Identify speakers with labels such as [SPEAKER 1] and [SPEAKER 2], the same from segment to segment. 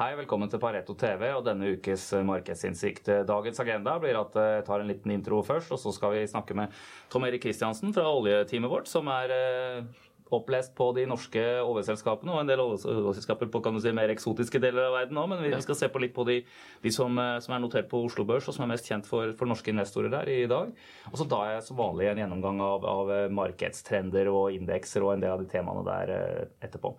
[SPEAKER 1] Hei, velkommen til Pareto TV og denne ukes markedsinnsikt. Dagens agenda blir at jeg tar en liten intro først, og så skal vi snakke med Tom Erik Kristiansen fra oljeteamet vårt, som er eh, opplest på de norske oljeselskapene og en del oljeselskaper på kan du si, mer eksotiske deler av verden òg, men vi skal se på litt på de, de som, eh, som, er notert på Oslo Børs og som er mest kjent for, for norske investorer der i dag. Og så da er jeg som vanlig en gjennomgang av, av markedstrender og indekser og en del av de temaene der eh, etterpå.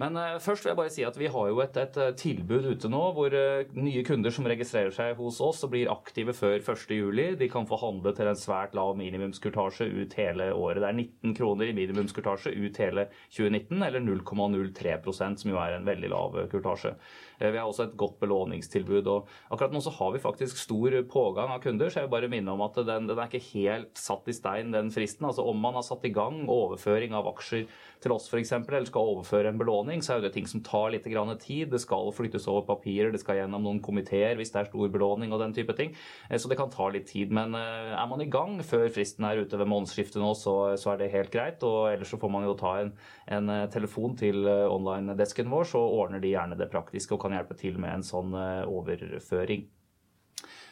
[SPEAKER 1] Men uh, først vil jeg bare si at vi har jo et, et eh, tilbud ute nå hvor uh, nye kunder som registrerer seg hos oss og blir aktive før 1.7, de kan få handle til en svært lav minimumskurtasje ut hele året. Det er 19 kroner i minimumskurtasje ut hele 2019, eller 0,03% som jo er en veldig lav kurtasje. Vi har også et godt belåningstilbud. og Akkurat nå så har vi faktisk stor pågang av kunder, så jeg vil bare minne om at den, den er ikke helt satt i stein, den fristen. Altså Om man har satt i gang overføring av aksjer til oss f.eks., eller skal overføre en belåning, belåning, så er det ting som tar litt tid. Det skal flyttes over papirer, det skal gjennom noen komiteer hvis det er stor belåning og den type ting. Eh, så det kan ta litt tid. Men eh, er man i gang før fristen er ute ved månedsskiftet nå, så, så, er det helt greit. Og ellers så får man jo ta en, en eh, telefon til online-desken vår, så ordner de gjerne det praktiske og kan hjelpe til med en sånn overføring.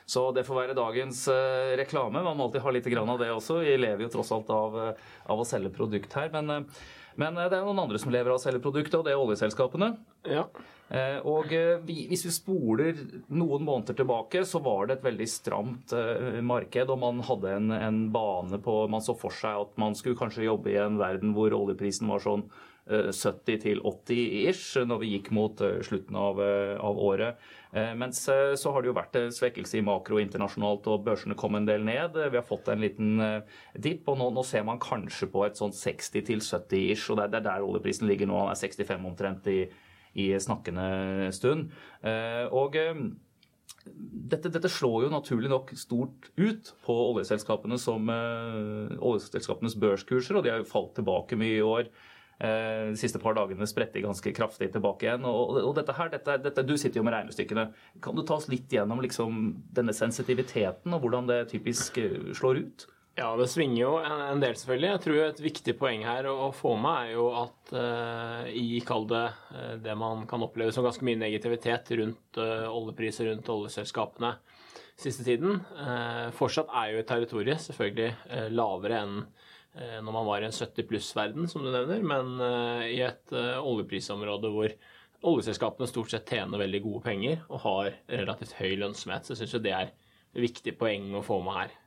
[SPEAKER 1] Så det får være dagens uh, reklame. Man må alltid ha litt av det også. Vi lever jo tross alt av, av å selge produkt her. Men uh, men eh, det er noen andre som lever av å selge produktet, og det er oljeselskapene.
[SPEAKER 2] Ja.
[SPEAKER 1] Eh, og eh, hvis vi spoler noen måneder tilbake, så var det et veldig stramt marked, og man hadde en, en bane på Man så for seg at man skulle kanskje jobbe i en verden hvor oljeprisen var sånn 70 til 80 ish når vi gikk mot slutten av, av året. Mens så har det jo vært svekkelse i makro internasjonalt, og børsene kom en del ned. Vi har fått en liten dipp, og nå, nå ser man kanskje på et sånn 60 til 70 ish, og det er der oljeprisen ligger nå. Han er 65 omtrent i, i snakkende stund. Og dette, dette, slår jo naturlig nok stort ut på oljeselskapene som, oljeselskapenes børskurser, og de har jo falt tilbake mye i år. Eh, de siste par dagene spredte ganske kraftig tilbake igjen. Og, og dette her, dette, dette, Du sitter jo med regnestykkene. Kan du ta oss litt gjennom liksom, denne sensitiviteten og hvordan det typisk eh, slår ut?
[SPEAKER 2] Ja, det svinger jo en, del, selvfølgelig. Jeg tror et viktig poeng her å, få med er jo at eh, i kall det uh, det man kan oppleve som ganske mye negativitet rundt eh, oljepriser, rundt oljeselskapene siste tiden, fortsatt er jo et territorium selvfølgelig lavere enn Eh, når man var i en 70 pluss-verden, som du nevner, men eh, i et eh, oljeprisområde hvor oljeselskapene stort sett tjener veldig gode penger og har relativt høy lønnsomhet, så syns jeg det er et viktig poeng å få med her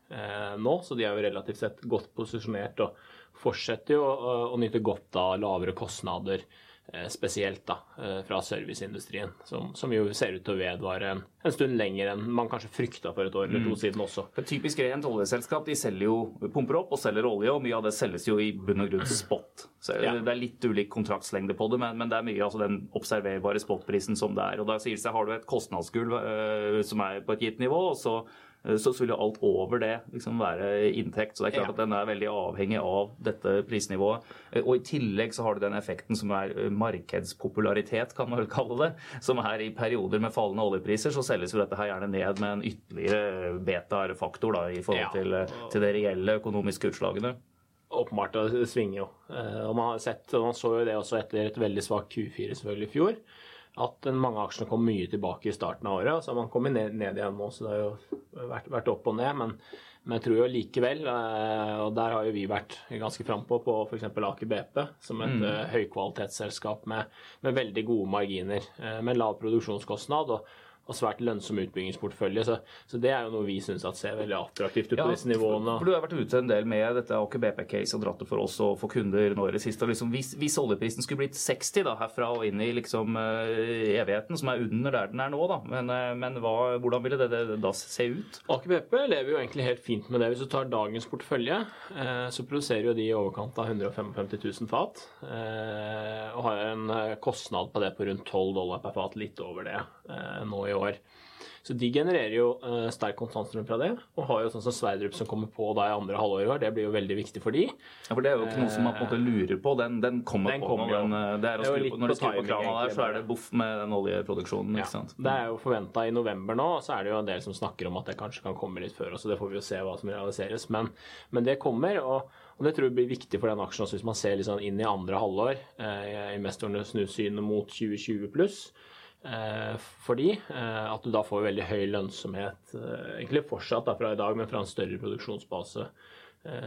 [SPEAKER 2] nå. Så de er jo relativt sett godt posisjonert og fortsetter jo å, nyte godt av lavere kostnader Eh, spesielt da, eh, fra serviceindustrien, som, som, jo ser ut til å vedvare en, en, stund lenger enn man kanskje frykta for et år eller to mm. siden også.
[SPEAKER 1] Et typisk rent oljeselskap de selger jo, pumper opp og selger olje, og mye av det selges jo i bunn og grunn spot. Så ja. Det er litt ulik kontraktslengde på det, men, men det er mye altså den observerbare spotprisen som det er. og Da sier det seg har du et kostnadsgulv øh, som er på et gitt nivå, og så Eh, så vil jo alt over det liksom være inntekt. Så det er klart ja. at den er veldig avhengig av dette prisnivået. Eh, og i tillegg så har du den effekten som er eh, markedspopularitet, kan man vel kalle det. Som er i perioder med fallende oljepriser, så selges jo dette her gjerne ned med en ytterligere beta-faktor i forhold ja. til, til de reelle økonomiske utslagene.
[SPEAKER 2] Åpenbart, det svinger jo. Og man har sett, og man så jo det også etter et veldig svakt Q4 selvfølgelig i fjor at mange aksjene kom mye tilbake i starten av året. Så man kommet ned, ned igjen nå, så det har jo vært, vært opp og ned. Men, men, jeg tror jo likevel, eh, og der har jo vi vært ganske frampå på f.eks. Aker BP, som et mm. Eh, høykvalitetsselskap med, med, veldig gode marginer, eh, med lav produksjonskostnad. og og svært lønnsom utbyggingsportefølje. Så, så, det er jo noe vi syns ser veldig attraktivt ut ja, på disse nivåene.
[SPEAKER 1] For Du har vært ute en del med dette Aker BP-case og dratt det for oss og for kunder nå i det siste. Liksom, hvis, hvis, oljeprisen skulle blitt 60 da, herfra og inn i liksom, uh, evigheten, som er under der den er nå, da. men, uh, men hva, hvordan ville det, det, da se ut?
[SPEAKER 2] Aker BP lever jo egentlig helt fint med det. Hvis du tar dagens portefølje, eh, så produserer jo de i overkant av 155 000 fat. og har en kostnad på det på rundt 12 dollar per fat, litt over det nå i år. Så de genererer jo uh, sterk kontantstrøm fra det, og har jo sånn som Sverdrup som kommer på da i andre halvår i år. Det blir jo veldig viktig for de.
[SPEAKER 1] Ja, for Det er jo ikke noe som man på en måte lurer på. Den, den kommer den på. Kommer, den, eh, det er å skru på, når du skrur på krana der, så er det boff med den oljeproduksjonen. sant?
[SPEAKER 2] Det er jo forventa i november nå, og så er det jo en del som snakker om at det kanskje kan komme litt før. Så det får vi jo se hva som realiseres. Men, men det kommer. og og Det tror jeg blir viktig for den aksjen også, hvis man ser litt sånn inn i andre halvår. Eh, investorene snur synet mot 2020 pluss fordi at du da får veldig høy lønnsomhet, egentlig fortsatt fra i dag, men fra en større produksjonsbase,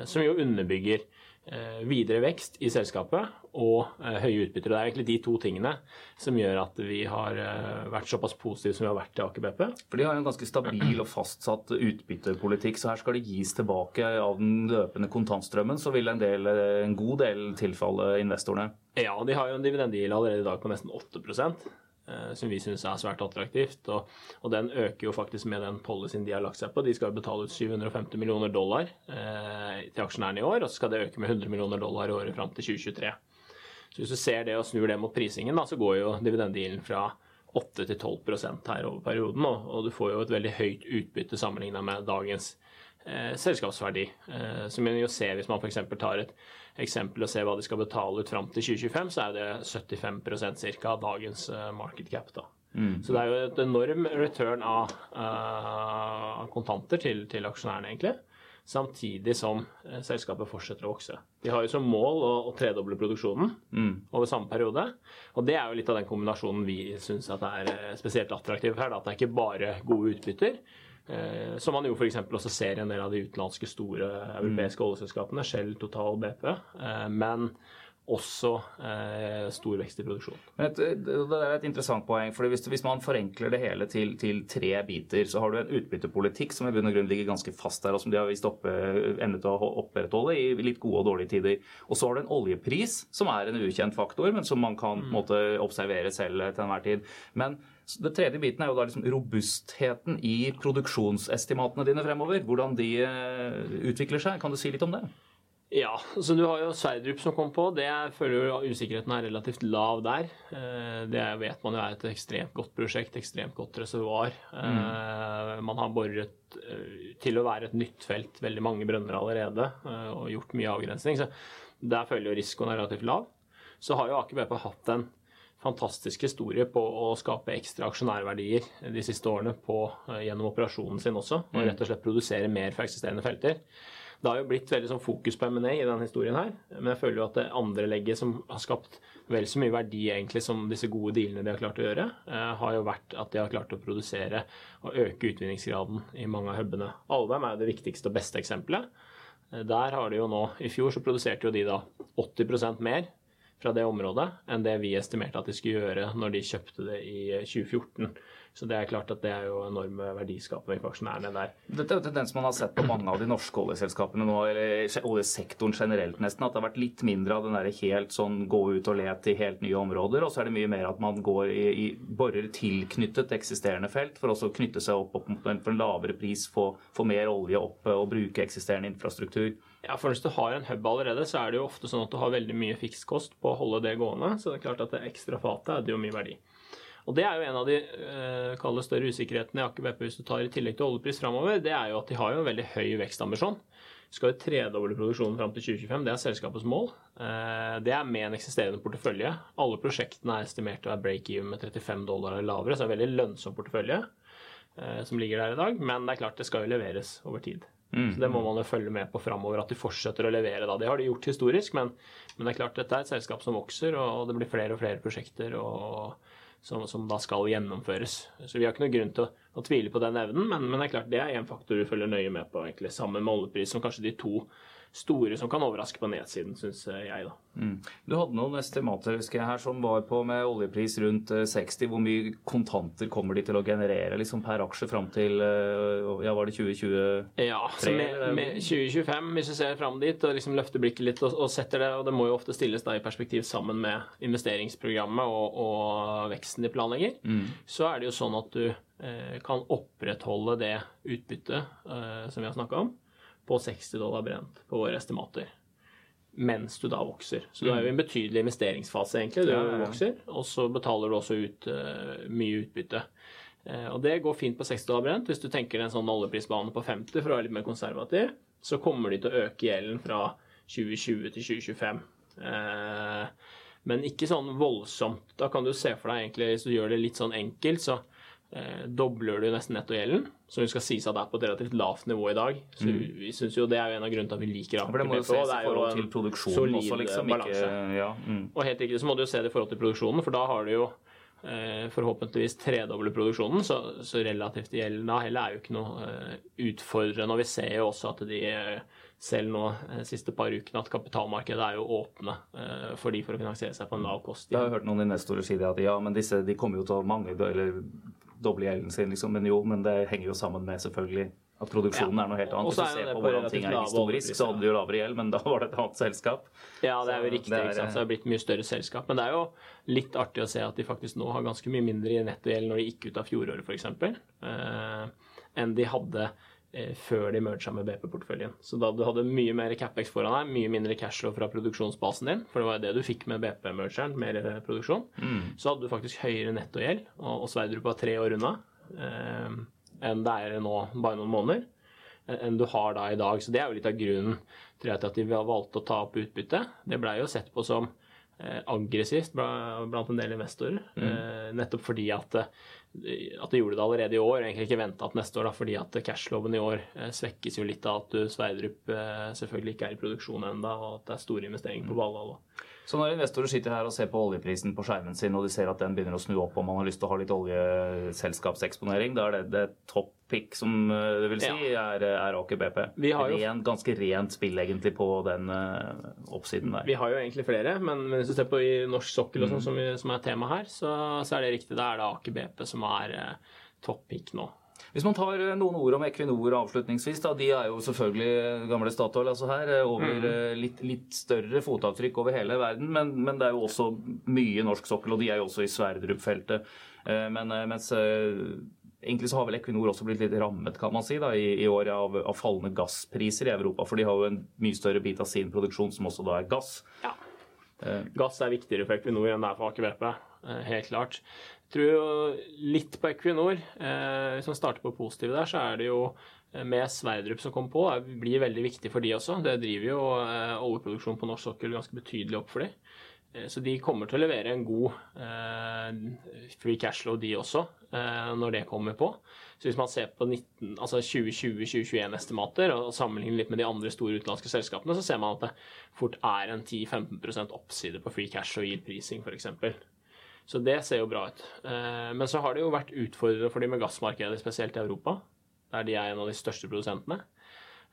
[SPEAKER 2] som jo underbygger Eh, videre vekst i selskapet og eh, høye utbytter. Det er egentlig de to tingene som gjør at vi har eh, vært såpass positive som vi har vært til Aker BP.
[SPEAKER 1] For De har en ganske stabil og fastsatt utbyttepolitikk, så her skal det gis tilbake av den løpende kontantstrømmen. Så vil en, del, en god del tilfalle investorene.
[SPEAKER 2] Ja, de har jo en dividendegild allerede i dag på nesten 8 Eh, som vi syns er svært attraktivt. Og, og, den øker jo faktisk med den policyen de har lagt seg på. De skal betale ut 750 millioner dollar eh, til aksjonærene i år, og så skal det øke med 100 millioner dollar i året fram til 2023. Så hvis du ser det og snur det mot prisingen, da, så går jo dividenddealen fra 8 til 12% her over perioden, og, og, du får jo et veldig høyt utbytte sammenligna med dagens eh, selskapsverdi. Eh, som man jo ser hvis man f.eks. tar et eksempel og ser hva de skal betale ut fram til 2025, så er det 75 ca. av dagens eh, market cap. da. Mm. Så det er jo et enorm return av uh, kontanter til, til, aksjonærene, egentlig. Samtidig som uh, selskapet fortsetter å vokse. De har jo som mål å, å tredoble produksjonen mm. over samme periode. Og det er jo litt av den kombinasjonen vi syns er spesielt attraktiv her. Da, at det er ikke bare gode utbytter, Eh, som man jo f.eks. også ser i en del av de utenlandske store europeiske mm. oljeselskapene, Shell, Total, BP. Eh, men også eh, stor vekst i
[SPEAKER 1] produksjonen. Det er et interessant poeng. for hvis, hvis, man forenkler det hele til, til, tre biter, så har du en utbyttepolitikk som i bunn og grunn ligger ganske fast der, og som de har vist oppe, evnet å opprettholde i litt gode og dårlige tider. Og så har du en oljepris som er en ukjent faktor, men som man kan mm. måte, observere selv til enhver tid. Men det tredje biten er jo da liksom robustheten i produksjonsestimatene dine fremover. Hvordan de eh, utvikler seg. Kan du si litt om det?
[SPEAKER 2] Ja, så du har jo Sverdrup som kom på. Det jeg føler jo usikkerheten er relativt lav der. Eh, det vet man jo er et ekstremt godt prosjekt, ekstremt godt reservoar. Mm. Eh, man har boret til å være et nytt felt veldig mange brønner allerede og gjort mye avgrensning. Så der føler jo risikoen er relativt lav. Så har jo Aker BP hatt en fantastisk historie på å skape ekstra aksjonærverdier de siste årene på, eh, gjennom operasjonen sin også, og mm. rett og slett produsere mer for eksisterende felter. Det har jo blitt veldig sånn fokus på M&A i denne historien her, men jeg føler jo at det andre legget som har skapt vel så mye verdi egentlig som disse gode dealene de har klart å gjøre, eh, har jo vært at de har klart å produsere og øke utvinningsgraden i mange av hubene. Alvheim er jo det viktigste og beste eksempelet. Eh, der har de jo nå, I fjor så produserte jo de da 80% mer fra det området enn det vi estimerte at de skulle gjøre når de kjøpte det i 2014. Så det er klart at det er jo enorme verdiskaping for aksjonærene der.
[SPEAKER 1] Dette er jo tendens man har sett på mange av de norske oljeselskapene nå, eller oljesektoren generelt nesten, at det har vært litt mindre av den der helt sånn gå ut og let i helt nye områder, og så er det mye mer at man går i, i borer tilknyttet eksisterende felt for også å knytte seg opp, opp for en lavere pris, få, få mer olje opp og bruke eksisterende infrastruktur.
[SPEAKER 2] Ja, for Hvis du har en hub allerede, så er det jo ofte sånn at du har veldig mye fikskost på å holde det gående. Så det er klart at det ekstra fatet er det jo mye verdi. Og Det er jo en av de eh, større usikkerhetene i Aker BP hvis du tar i tillegg til oljepris framover. Det er jo at de har jo en veldig høy vekstambisjon. De skal jo tredoble produksjonen fram til 2025. Det er selskapets mål. Eh, det er med en eksisterende portefølje. Alle prosjektene er estimert til å være break-even med 35 dollar eller lavere, så det er en veldig lønnsom portefølje eh, som ligger der i dag. Men det er klart det skal jo leveres over tid. Mm. Så Det må man jo følge med på framover, at de fortsetter å levere. da. Det har de gjort historisk, men, men, det er klart dette er et selskap som vokser, og det blir flere og flere prosjekter. og som, som, da skal gjennomføres. Så vi har ikke noen grunn til å, å tvile på den evnen, men, men, det er klart det er en faktor du følger nøye med på, egentlig, sammen med oljepris, som kanskje de to store som kan overraske på nedsiden, syns jeg. da. Mm.
[SPEAKER 1] Du hadde noen estimater husker jeg, her som var på med oljepris rundt 60. Eh, Hvor mye kontanter kommer de til å generere liksom, per aksje fram til eh, ja, var det 2023?
[SPEAKER 2] Ja, så med, med 2025, hvis du ser fram dit og liksom løfter blikket litt og, og, setter det, og det må jo ofte stilles da i perspektiv sammen med investeringsprogrammet og, og veksten de planlegger, mm. så er det jo sånn at du eh, kan opprettholde det utbyttet eh, som vi har snakka om på 60 dollar brent på våre estimater. Mens du da vokser. Så du er jo i en betydelig investeringsfase, egentlig. Du ja, ja, ja. vokser, og så betaler du også ut uh, mye utbytte. Uh, og det går fint på 60 dollar brent. Hvis du tenker en sånn oljeprisbane på 50 for å være litt mer konservativ, så kommer de til å øke gjelden fra 2020 til 2025. Uh, eh, men ikke sånn voldsomt. Da kan du se for deg egentlig, hvis du gjør det litt sånn enkelt, så eh, dobler du nesten nettogjelden, som vi skal sies at det er på et relativt lavt nivå i dag. Så mm. vi synes jo Det er jo en av grunnene til at vi liker
[SPEAKER 1] Aker. For det er jo en solid til også, liksom. Ikke, ja,
[SPEAKER 2] mm. Og helt riktig så må du jo se det i forhold til produksjonen, for da har du jo eh, forhåpentligvis tredoble produksjonen, så, så relativt til gjelden da heller er jo ikke noe eh, utfordrende. Og vi ser jo også at de selv nå de siste par ukene at kapitalmarkedet er jo åpne for de for å finansiere seg på en lav kost.
[SPEAKER 1] Jeg har hørt noen investorer si det at ja, men disse de kommer jo til å mangle eller doble gjelden sin, liksom. Men jo, men det henger jo sammen med selvfølgelig at produksjonen ja. er noe helt annet. Hvis du ser på hvordan ting er historisk, så hadde du jo lavere gjeld, men da var det et annet selskap.
[SPEAKER 2] Ja, det er jo riktig. Det, er, ikke sant? Så det har blitt mye større selskap. Men det er jo litt artig å se at de faktisk nå har ganske mye mindre i nettogjeld når de gikk ut av fjoråret, f.eks., eh, enn de hadde før de merga med BP-porteføljen. Så da du hadde mye mer Capex foran deg, mye mindre cashflow fra produksjonsbasen din, for det var jo det du fikk med BP-mergeren, mer produksjon, mm. så hadde du faktisk høyere nettogjeld, og, og Sverdrup var tre år unna. Eh, enn det er nå bare noen måneder, enn du har da i dag. Så det er jo litt av grunnen til at de valgte å ta opp utbytte. Det blei jo sett på som eh, aggressivt blant en del investorer. Mm. Eh, nettopp fordi at, eh, at de gjorde det allerede i år, og egentlig ikke venta at neste år, da, fordi at cashloven i år svekkes jo litt av at du Sverdrup selvfølgelig ikke er i produksjon ennå, og at det er store investeringer på Valhall.
[SPEAKER 1] Så når investorer sitter her og ser på oljeprisen på skjermen sin, og de ser at den begynner å snu opp og man har lyst til å ha litt oljeselskapseksponering, da er det, det topp pick, som eh, det vil si, ja. er, er Aker BP. Vi har Ren, ganske rent spill egentlig på den oppsiden der.
[SPEAKER 2] Vi har jo egentlig flere, men, men hvis du ser på i norsk sokkel og sånn, mm. som, som, er tema her, så, så, er det riktig. Da er det Aker BP som er uh, top nå.
[SPEAKER 1] Hvis man tar eh, noen ord om Equinor avslutningsvis, da, de er jo selvfølgelig gamle Statoil altså her, eh, over mm. Eh, litt, litt, større fotavtrykk over hele verden. Men, men, det er jo også mye norsk sokkel, og de er jo også i Sverdrup-feltet. Men, mens Egentlig så har vel Equinor også blitt litt rammet kan man si, da, i, i år av, av, fallende gasspriser i Europa. For de har jo en mye større bit av sin produksjon som også da er gass. Ja.
[SPEAKER 2] Gass er viktigere for Equinor enn det er for Aker BP. Helt klart Jeg tror litt på Equinor. Eh, hvis man starter på positive der, så er det jo eh, med Sverdrup som kom på, det blir veldig viktig for de også. Det driver jo oljeproduksjonen på norsk sokkel ganske betydelig opp for de. Eh, så de kommer til å levere en god Free free cashflow, de også, eh, når det kommer på. Så hvis man ser på altså 2020-2021-estimater og sammenligner litt med de andre store utenlandske selskapene, så ser man at det fort er en 10-15% oppside på free cash og yield prising, f.eks. Så det ser jo bra ut. Eh, men så har det jo vært utfordrende for de med gassmarkedet, spesielt i Europa, der de er en av de største produsentene.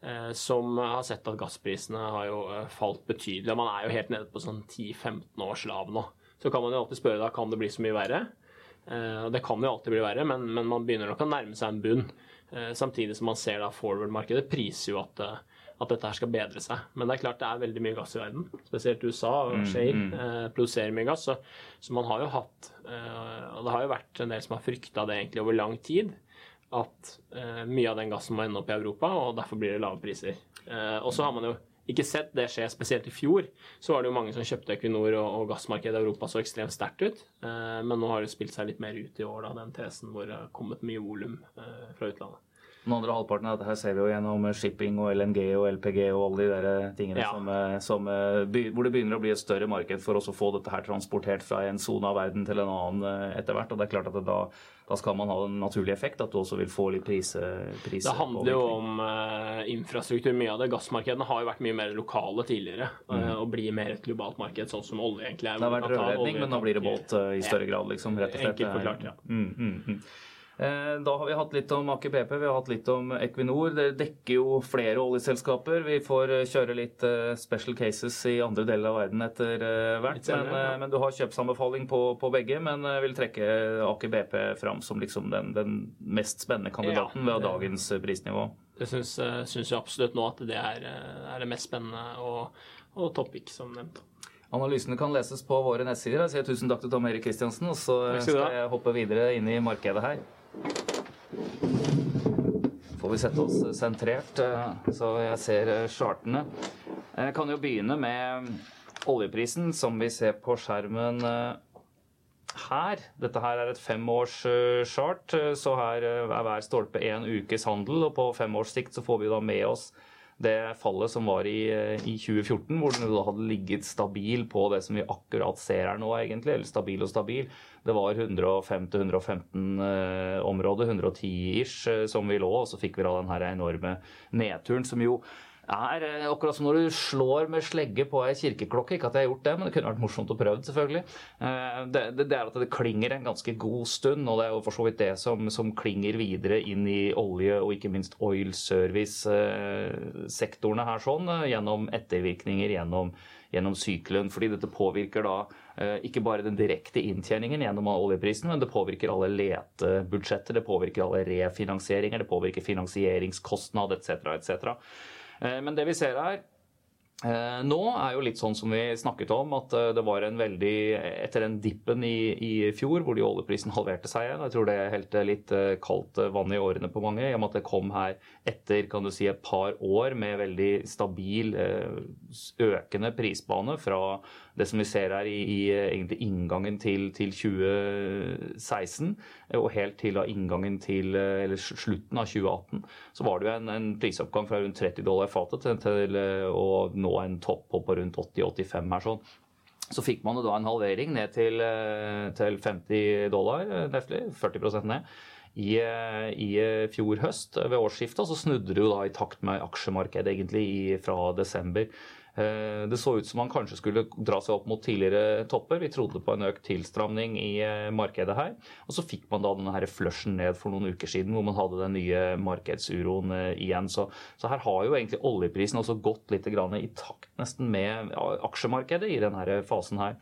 [SPEAKER 2] Eh, som har sett at gassprisene har jo eh, falt betydelig. Man er jo helt nede på sånn 10-15 års lav nå. Så kan man jo alltid spørre da, kan det bli så mye verre. Det kan jo alltid bli verre, men, men man begynner nok å nærme seg en bunn. Samtidig som man ser da forward-markedet priser jo at at dette her skal bedre seg. Men det er klart det er veldig mye gass i verden. Spesielt USA og Shale mm, mm. eh, produserer mye gass. Så, så, man har jo hatt eh, Og det har jo vært en del som har frykta det egentlig over lang tid. At eh, mye av den gassen må ende opp i Europa, og derfor blir det lave priser. Eh, og så har man jo ikke sett det skje, spesielt i fjor. Så var det jo mange som kjøpte Equinor, og, og gassmarkedet i Europa så ekstremt sterkt ut. Eh, men nå har det spilt seg litt mer ut i år, da, den tesen hvor det har kommet mye volum eh, fra utlandet.
[SPEAKER 1] Den andre halvparten av dette her ser vi jo gjennom shipping og LNG og LPG og alle de der tingene ja. som, eh, som, eh, hvor det begynner å bli et større marked for oss å få dette her transportert fra en sone av verden til en annen eh, etter hvert. Og det er klart at da, da, skal man ha en naturlig effekt, at du også vil få litt prise, prise
[SPEAKER 2] Det handler jo om uh, infrastruktur. Mye av det. Gassmarkedene har jo vært mye mer lokale tidligere. Mm. og blir mer et globalt marked, sånn som olje egentlig er.
[SPEAKER 1] Det har vært rørledning, men nå blir det båt uh, i større grad, liksom. Rett og slett.
[SPEAKER 2] Enkelt forklart, ja. Mm, mm, mm.
[SPEAKER 1] Eh, da har vi hatt litt om Aker BP, vi har hatt litt om Equinor. Det dekker jo flere oljeselskaper. Vi får eh, kjøre litt eh, special cases i andre deler av verden etter hvert. Men, men du har kjøpsanbefaling på, på, begge, men vil trekke Aker BP fram som liksom den, den mest spennende kandidaten ved dagens prisnivå.
[SPEAKER 2] Det syns, syns jeg absolutt nå at det er, er det mest spennende og, og topic, som nevnt.
[SPEAKER 1] Analysene kan leses på våre nettsider. Jeg sier tusen takk til Tom Erik Kristiansen, og så skal jeg hoppe videre inn i markedet her får vi sette oss sentrert, eh, så jeg ser eh, chartene. Jeg kan jo begynne med oljeprisen, som vi ser på skjermen eh, her. Dette her er et femårs chart, så her er hver stolpe én ukes handel. Og på femårssikt sikt så får vi da med oss det fallet som var i, i 2014, hvor den hadde ligget stabil på det som vi akkurat ser her nå, egentlig. Eller stabil og stabil. Det var 105-115 eh, område, 110 ish, eh, som vi lå, og så fikk vi da den her enorme nedturen som jo er eh, akkurat som når du slår med slegge på ei kirkeklokke. Ikke at jeg har gjort det, men det kunne vært morsomt å prøve, selvfølgelig. Eh, det, det, det, er at det klinger en ganske god stund, og det er jo for så vidt det som, som klinger videre inn i olje- og ikke minst oil service-sektorene her sånn, gjennom ettervirkninger gjennom, gjennom sykelen. Fordi dette påvirker da ikke bare den direkte inntjeningen gjennom oljeprisen, men det påvirker alle letebudsjetter, det påvirker alle refinansieringer, det påvirker finansieringskostnad etc. etc. Eh, men det vi ser her Eh, nå er jo litt sånn som vi snakket om, at eh, det var en veldig Etter den dippen i, i fjor, hvor de oljeprisen halverte seg igjen Jeg tror det helte litt kaldt vann i årene på mange, i og med at det kom her etter kan du si, et par år med veldig stabil, økende prisbane fra det som vi ser her i, i egentlig inngangen til, til, 2016, og helt til inngangen til eller slutten av 2018, så var det jo en, en prisoppgang fra rundt 30 dollar fatet til, til å nå en topp på rundt 80-85 her sånn. Så fikk man da en halvering ned til, til 50 dollar, neflig, 40 ned i, eh, i, eh, fjor høst ved årsskiftet. Så snudde det jo da i takt med aksjemarkedet egentlig i, fra desember. Eh, det så ut som man kanskje skulle dra seg opp mot tidligere topper. Vi trodde på en økt tilstramning i markedet her. Og så fikk man da denne flushen ned for noen uker siden, hvor man hadde den nye markedsuroen igjen. Så, så her har jo egentlig oljeprisen også gått litt i takt nesten med aksjemarkedet i denne fasen her.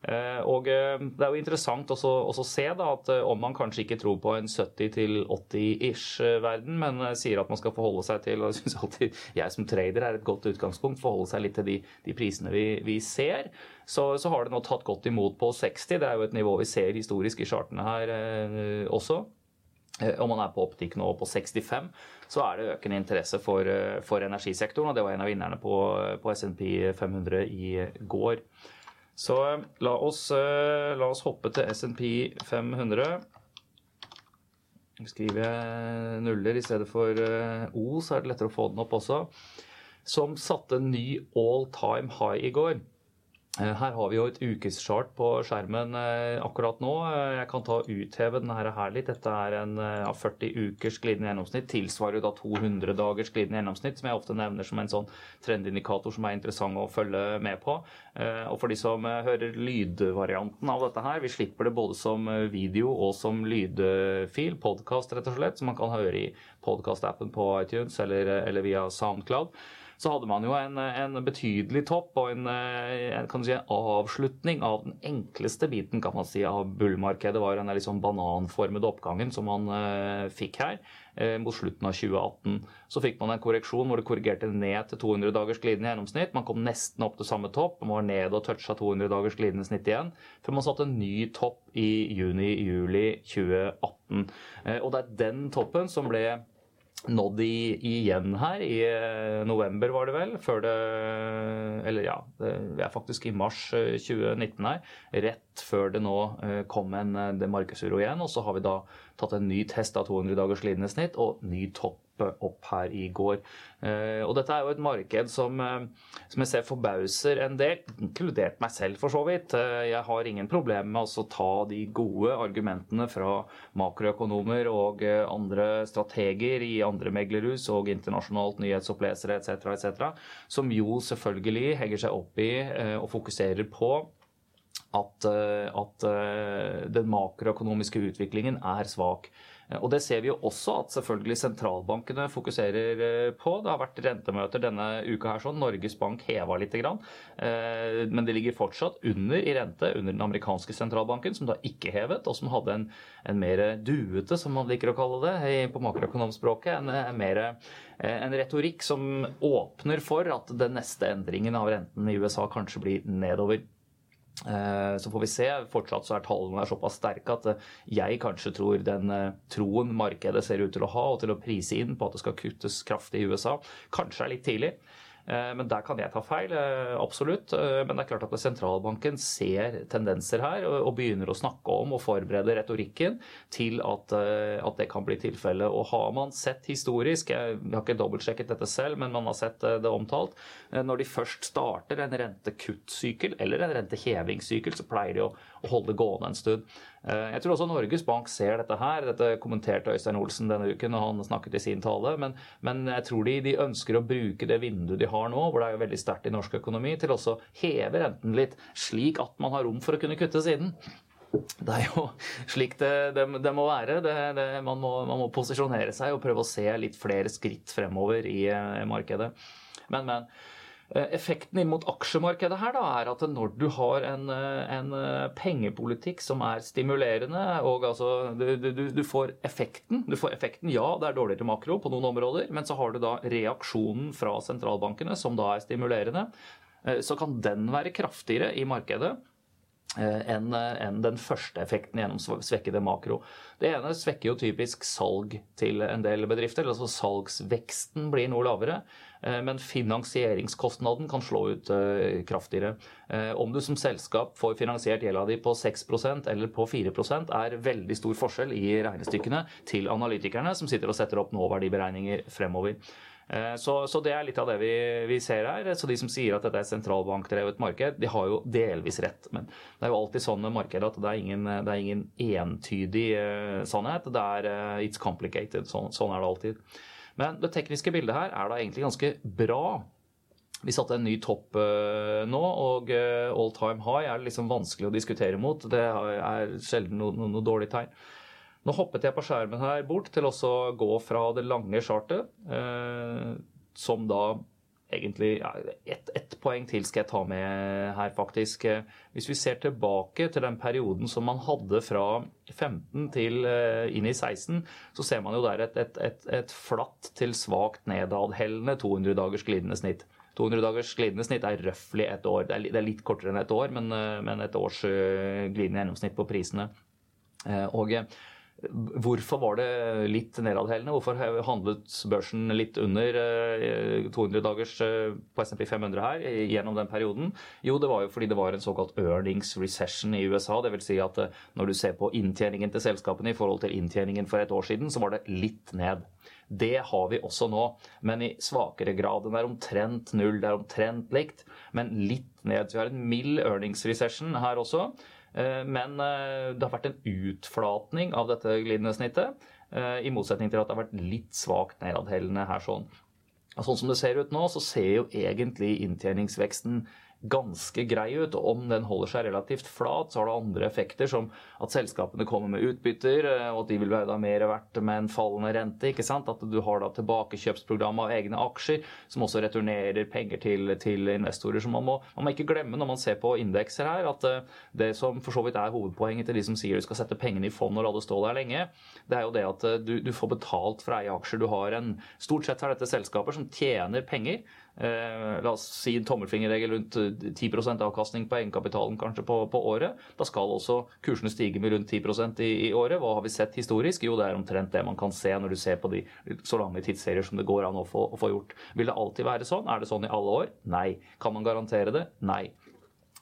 [SPEAKER 1] Eh, og eh, Det er jo interessant også, også se da, at eh, om man kanskje ikke tror på en 70-80-ish-verden, men sier at man skal forholde seg til og jeg synes alltid jeg som trader er et godt utgangspunkt, forholde seg litt til de, de prisene vi, vi ser, så, så, har det nå tatt godt imot på 60. Det er jo et nivå vi ser historisk i chartene her eh, også. Om man er på optikk nå på 65, så er det økende interesse for, for energisektoren. og Det var en av vinnerne på, på SNP 500 i går. Så eh, la oss, eh, la oss hoppe til SNP 500. Skriver jeg nuller i stedet for eh, O, så er det lettere å få den opp også. Som satte ny all time high i går. Eh, her har vi jo et ukeschart på skjermen eh, akkurat nå. Eh, jeg kan ta utheve denne her litt. Dette er en ja, 40 ukers glidende gjennomsnitt. Tilsvarer jo da 200 dagers glidende gjennomsnitt, som jeg ofte nevner som en sånn trendindikator som er interessant å følge med på. Og for de som hører lydvarianten av dette her, vi slipper det både som video og som lydfil, podkast rett og slett, som man kan høre i podkastappen på iTunes eller, eller via Soundcloud så hadde man jo en, en betydelig topp og en, en, si, avslutning av den enkleste biten kan man si, av bullmarkedet. var den liksom bananformede oppgangen som man uh, fikk her uh, mot slutten av 2018. Så fikk man en korreksjon hvor det korrigerte ned til 200 dagers glidende gjennomsnitt. Man kom nesten opp til samme topp, man var ned og toucha 200 dagers glidende snitt igjen, før man satte en ny topp i juni-juli 2018. Uh, og det er den toppen som ble nådd i, igjen her i eh, november, var det vel. Før det Eller ja, vi er faktisk i mars 2019 eh, her. Rett før det nå eh, kom en markedsuro igjen. Og så har vi da tatt en ny test av 200 dagers glidende snitt og ny topp opp her i går. Eh, og dette er jo et marked som, eh, som jeg ser forbauser en del, inkludert meg selv for så vidt. Eh, jeg har ingen problemer med å ta de gode argumentene fra makroøkonomer og andre strateger i andre meglerhus og internasjonalt nyhetsopplesere etc., etc., som jo selvfølgelig henger seg opp i og fokuserer på at, at den makroøkonomiske utviklingen er svak. Og Det ser vi jo også at selvfølgelig sentralbankene fokuserer eh, på. Det har vært rentemøter denne uka her sånn. Norges Bank heva litt, eh, men det ligger fortsatt under i rente under den amerikanske sentralbanken, som da ikke hevet, og som hadde en, en mer duete, som man liker å kalle det på makroøkonomspråket, en, en, eh, en retorikk som åpner for at den neste endringen av renten i USA kanskje blir nedover. Eh, så får vi se. Fortsatt så er tallene såpass sterke at eh, jeg kanskje tror den eh, troen markedet ser ut til å ha, og til å prise inn på at det skal kuttes kraftig i USA, kanskje er litt tidlig. Eh, men der kan jeg ta feil, eh, absolutt. Eh, men det er klart at sentralbanken ser tendenser her og begynner å snakke om og forberede retorikken til at, at det kan bli tilfellet. Og har man sett historisk, jeg har ikke dobbeltsjekket dette selv, men man har sett det omtalt, når de først starter en rentekuttsykkel eller en rentehevingssykkel, så pleier de å, å holde gående en stund. Jeg tror også Norges Bank ser dette her. Dette kommenterte Øystein Olsen denne uken når han snakket i sin tale. Men, men jeg tror de, de, ønsker å bruke det vinduet de har nå, hvor det er veldig sterkt i norsk økonomi, til også heve renten litt, slik at man har rom for å kunne kutte siden. Det er jo slik det, det, det må være. Det, man, må, man, må, posisjonere seg og prøve å se litt flere skritt fremover i, i eh, markedet. Men, men. Eh, effekten inn mot aksjemarkedet her da, er at når du har en, eh, en pengepolitikk som er stimulerende, og altså du, du, du, får effekten Du får effekten, ja, det er dårligere makro på noen områder, men så har du da reaksjonen fra sentralbankene, som da er stimulerende. Så kan den være kraftigere i markedet Eh, enn en den første effekten gjennom svekkede makro. Det ene svekker jo typisk salg til en del bedrifter. altså Salgsveksten blir noe lavere, eh, men finansieringskostnaden kan slå ut eh, kraftigere. Om du som selskap får finansiert gjelda di på 6% eller på 4% er veldig stor forskjell i regnestykkene til analytikerne som sitter og setter opp nåverdiberegninger fremover. Eh, så, så, det er litt av det vi, vi, ser her. Så de som sier at dette er sentralbankdrevet marked, de har jo delvis rett. Men det er jo alltid sånn med markedet at det er ingen, det er ingen entydig uh, sannhet. Det er uh, it's complicated. Sånn, sånn, er det alltid. Men det tekniske bildet her er da egentlig ganske bra. Vi satte en ny topp uh, nå, og all time high er det liksom vanskelig å diskutere mot. Det er sjelden noe, noe, noe dårlig tegn. Nå hoppet jeg på skjermen her bort til også å gå fra det lange chartet, eh, som da egentlig ja, ett et poeng til skal jeg ta med her, faktisk. Hvis vi ser tilbake til den perioden som man hadde fra 15 til uh, inn i 16, så ser man jo der et, et, et, et flatt til svakt nedadhellende 200 dagers glidende snitt. 200 dagers glidende snitt er røftlig et år. Det er, det er, litt kortere enn et år, men, uh, men et års uh, glidende gjennomsnitt på prisene. Og Hvorfor var det litt nedadhellende? Hvorfor handlet børsen litt under 200 eh, dagers eh, på SMP 500 her gjennom den perioden? Jo, det var jo fordi det var en såkalt earnings recession i USA. Dvs. Si at eh, når du ser på inntjeningen til selskapene i forhold til inntjeningen for et år siden, så var det litt ned. Det har vi også nå, men i svakere grad. Den er omtrent null, det er omtrent likt, men litt ned. Så vi har en mild earnings recession her også. Eh, men eh, det har vært en utflatning av dette glidende snittet, eh, i motsetning til at det har vært litt svakt nedadhellende her sånn. Sånn som det ser ut nå, så ser jo egentlig inntjeningsveksten ganske grei ut. og Om den holder seg relativt flat, så har det andre effekter, som at selskapene kommer med utbytter, eh, og at de vil være mer verdt med en fallende rente. ikke sant? At du har da tilbakekjøpsprogram av egne aksjer, som også returnerer penger til, til investorer. Så man må, man må, ikke glemme når man ser på indekser her, at eh, det som for så vidt er hovedpoenget til de som sier du skal sette pengene i fond og la det stå der lenge, det er jo det at eh, du, du får betalt for å eie aksjer. Du har en, Stort sett er dette selskaper som tjener penger la oss si en tommelfingerregel rundt 10 eh, avkastning på egenkapitalen kanskje på, på, året. Da skal også kursene stige med rundt 10 i, i, året. Hva har vi sett historisk? Jo, det er omtrent det man kan se når du ser på de så lange tidsserier som det går an å få, å få gjort. Vil det alltid være sånn? Er det sånn i alle år? Nei. Kan man garantere det? Nei.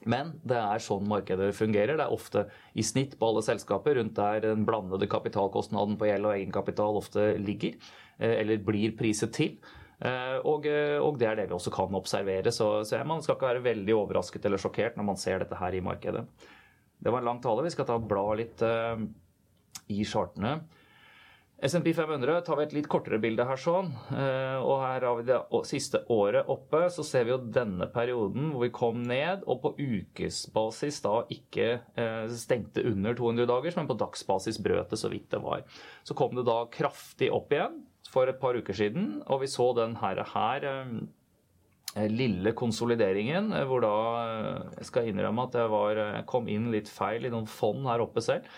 [SPEAKER 1] Men det er sånn markedet fungerer. Det er ofte i snitt på alle selskaper rundt der den blandede kapitalkostnaden på gjeld og egenkapital ofte ligger, eh, eller blir priset til. Eh, og, eh, og, det er det vi også kan observere. Så, så, man skal ikke være veldig overrasket eller sjokkert når man ser dette her i markedet. Det var en lang tale. Vi skal ta bla litt uh, i chartene. SMP 500 tar vi et litt kortere bilde her sånn. Og her har vi det siste året oppe. Så ser vi jo denne perioden hvor vi kom ned, og på ukesbasis da ikke stengte under 200 dagers, men på dagsbasis brøt det så vidt det var. Så kom det da kraftig opp igjen for et par uker siden, og vi så den her, her eh, lille konsolideringen, eh, hvor da eh, Jeg skal innrømme at jeg var, kom inn litt feil i noen fond her oppe selv.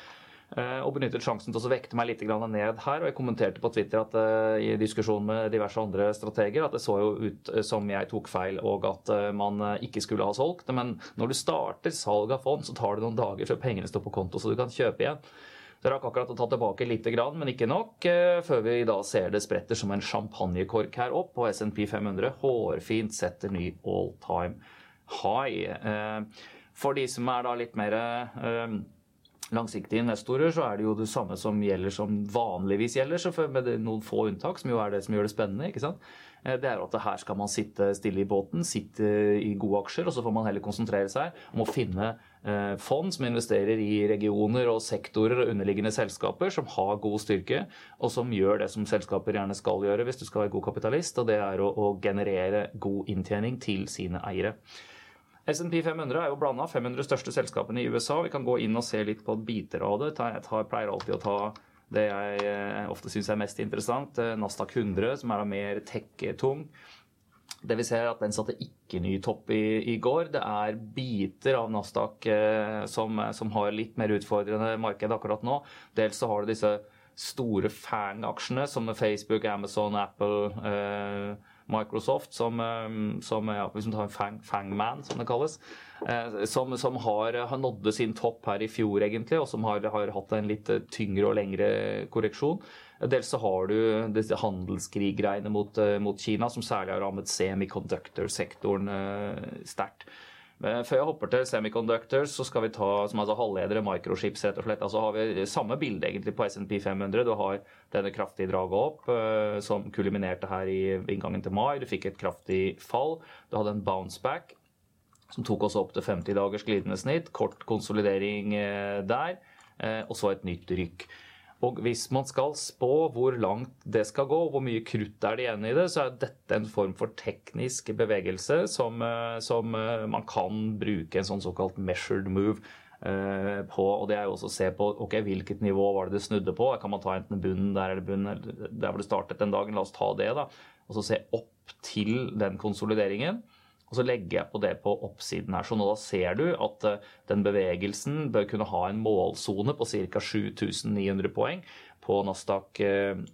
[SPEAKER 1] Og benyttet sjansen til å vekte meg litt ned her. Og jeg kommenterte på Twitter at, i diskusjon med diverse andre strateger at det så jo ut som jeg tok feil, og at man ikke skulle ha solgt. Men når du starter salg av fond, så tar det noen dager før pengene står på konto, så du kan kjøpe igjen. Så rakk akkurat å ta tilbake litt, men ikke nok, eh, før vi da ser det spretter som en champagnekork her opp, og SNP 500 hårfint setter ny all time high. Eh, for de som er da litt mer eh, langsiktige investorer så er det jo det samme som gjelder som vanligvis gjelder, med noen få unntak, som jo er det som gjør det spennende. ikke sant? Eh, det er at her skal man sitte stille i båten, sitte i gode aksjer, og så får man heller konsentrere seg om å finne eh, fond som investerer i regioner og sektorer og underliggende selskaper som har god styrke, og som gjør det som selskaper gjerne skal gjøre hvis du skal være god kapitalist, og det er å, å generere god inntjening til sine eiere. SMP 500 er jo blanda 500 største selskapene i USA. Vi kan gå inn og se litt på biter av det. Jeg pleier alltid å ta det jeg eh, ofte syns er mest interessant. Eh, Nasdaq 100, som er da mer tech-tung. Det vi ser er at Den satte ikke ny topp i, i går. Det er biter av Nasdaq eh, som, som, har litt mer utfordrende marked akkurat nå. Dels så har du disse store fang-aksjene som Facebook, Amazon, Apple. Eh, Microsoft, som, eh, som ja, hvis man tar Fang, Fangman, som det kalles, eh, som, som har, har nådde sin topp her i fjor, egentlig, og som har, har hatt en litt tyngre og lengre korreksjon. Dels så har du disse handelskriggreiene mot, eh, mot Kina, som særlig har rammet semiconductor-sektoren sterkt. Før jeg hopper til semiconductors, så skal vi ta som altså halvledere, microchips, rett og slett. Altså har vi samme bilde egentlig på SNP 500. Du har denne kraftige draget opp, uh, som kuliminerte her i inngangen til mai. Du fikk et kraftig fall. Du hadde en bounce back som tok oss opp til 50 dagers glidende snitt. Kort konsolidering uh, der, uh, og så et nytt rykk. Og hvis man skal spå hvor langt det skal gå, hvor mye krutt er det igjen i det, så er dette en form for teknisk bevegelse som, eh, som eh, man kan bruke en sånn såkalt measured move eh, på. Og det er jo også å se på ok, hvilket nivå var det det snudde på. Kan man ta enten bunnen der eller bunnen der hvor det startet den dagen? La oss ta det, da. Og så se opp til den konsolideringen. Og så legger jeg på det på oppsiden her. Så nå da ser du at eh, den bevegelsen bør kunne ha en målsone på ca. 7900 poeng på Nasdaq 100,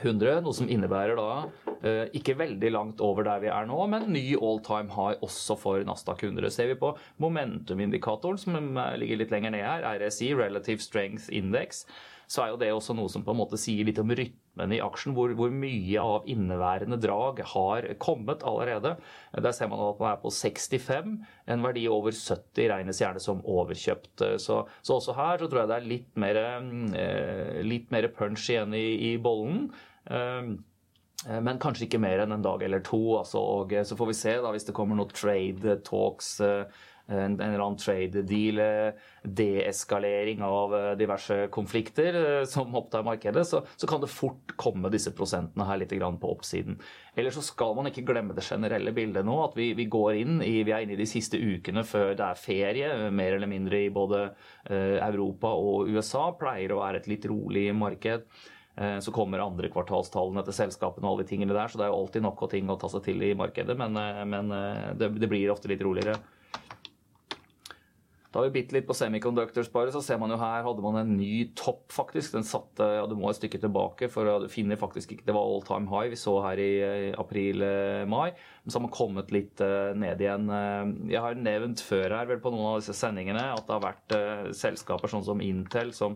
[SPEAKER 1] eh, noe som innebærer da ikke veldig langt over der vi er nå, men ny all time high også for Nasdaq 100. Ser vi på momentumindikatoren, som ligger litt lenger ned her, RSI, Relative Strength Index, så er jo det også noe som på en måte sier litt om rytmen i aksjen. Hvor, hvor mye av inneværende drag har kommet allerede. Der ser man at man er på 65. En verdi over 70 regnes gjerne som overkjøpt. Så, så også her så tror jeg det er litt mer, eh, litt mer punch igjen i, i bollen. Eh, men kanskje ikke mer enn en dag eller to. Altså, og så får vi se da, hvis det kommer noen trade talks eh, en, en eller annen trade deal, eh, deeskalering av eh, diverse konflikter eh, som opptar markedet, så, så, kan det fort komme disse prosentene her litt på oppsiden. Eller så skal man ikke glemme det generelle bildet nå, at vi, vi, går inn i, vi er inne i de siste ukene før det er ferie, mer eller mindre i både Europa og USA. Pleier å være et litt rolig marked. Så kommer andre kvartalstallene til selskapene og alle de tingene der, så det er jo alltid nok av ting å ta seg til i markedet, men, men det, det blir ofte litt roligere. Da har vi bitte litt på semiconductors bare, så ser man jo her hadde man en ny topp, faktisk. Den satte ja, Du må et stykke tilbake, for du finner faktisk ikke Det var all time high vi så her i april-mai. Men så har man kommet litt ned igjen. Jeg har nevnt før her vel på noen av disse sendingene at det har vært selskaper sånn som Intel som,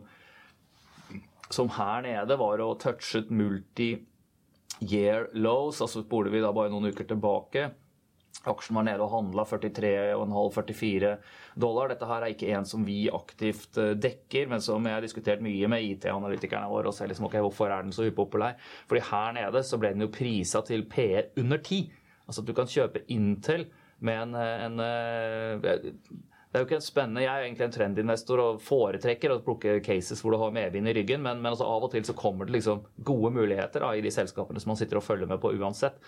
[SPEAKER 1] som her nede var å touchet multi-year lows. Altså spoler vi da bare noen uker tilbake Aksjen var nede og handla 43,5-44 dollar. Dette her er ikke en som vi aktivt eh, dekker, men som jeg har diskutert mye med IT-analytikerne våre. og ser liksom, ok, Hvorfor er den så upopulær? Fordi her nede så ble den jo prisa til PR under 10. Altså at du kan kjøpe Intel med en, eh, en eh, det er jo ikke en spennende, Jeg er egentlig en trendinvestor og foretrekker å plukke cases hvor du har medvind i ryggen, men, men altså av og til så kommer det liksom gode muligheter da, i de selskapene som man sitter og følger med på uansett.